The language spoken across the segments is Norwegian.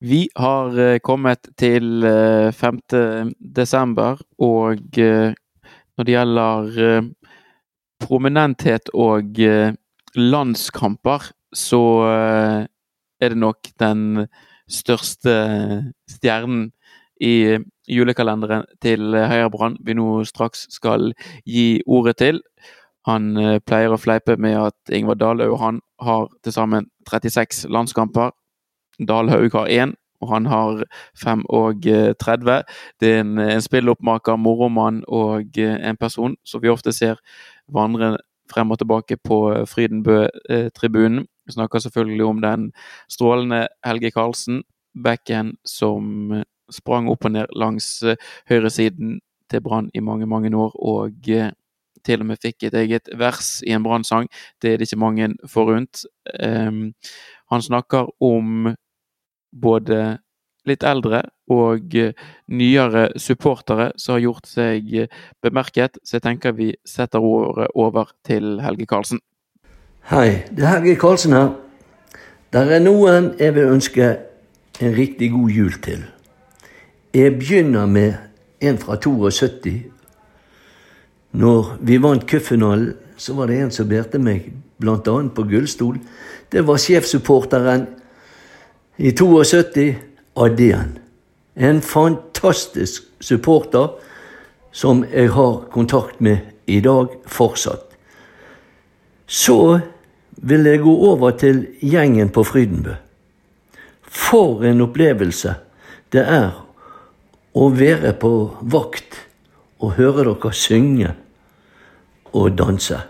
Vi har eh, kommet til 5. Eh, desember, og eh, når det gjelder prominenthet og landskamper, så er det nok den største stjernen i julekalenderen til Heiabrann vi nå straks skal gi ordet til. Han pleier å fleipe med at Ingvar Dalhaug han har til sammen 36 landskamper. Dalhaug har én, og han har 5 og 30. det er en, en spilloppmaker, moromann og eh, en person som vi ofte ser vandre frem og tilbake på eh, Frydenbø-tribunen. Vi snakker selvfølgelig om den strålende Helge Karlsen, backen som sprang opp og ned langs høyresiden til Brann i mange, mange år, og til og med fikk et eget vers i en Brann-sang. Det er det ikke mange forunt. Um, han snakker om både litt eldre og eh, nyere supportere som har gjort seg eh, bemerket, så jeg tenker vi setter ordet over til Helge Karlsen. Hei, det er Helge Karlsen her. Der er noen jeg vil ønske en riktig god jul til. Jeg begynner med en fra 72. Når vi vant cupfinalen, så var det en som bærte meg, bl.a. på gullstol. Det var sjefssupporteren i 72 Adén. En fantastisk supporter som jeg har kontakt med i dag fortsatt. Så vil jeg gå over til gjengen på Frydenbø. For en opplevelse det er å være på vakt og høre dere synge og danse.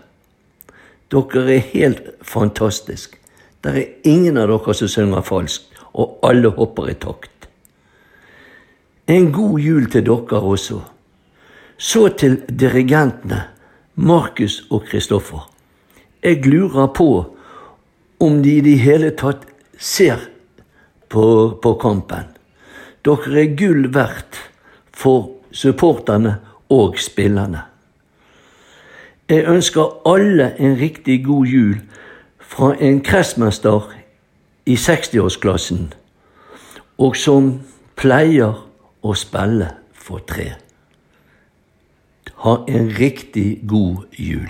Dere er helt fantastiske. Det er ingen av dere som synger falskt og alle hopper i takt. En god jul til dere også. Så til dirigentene, Markus og Kristoffer. Jeg lurer på om de i det hele tatt ser på, på kampen. Dere er gull verdt for supporterne og spillerne. Jeg ønsker alle en riktig god jul fra en kretsmester i 60-årsklassen, og som pleier å spille for tre. Ha en riktig god jul.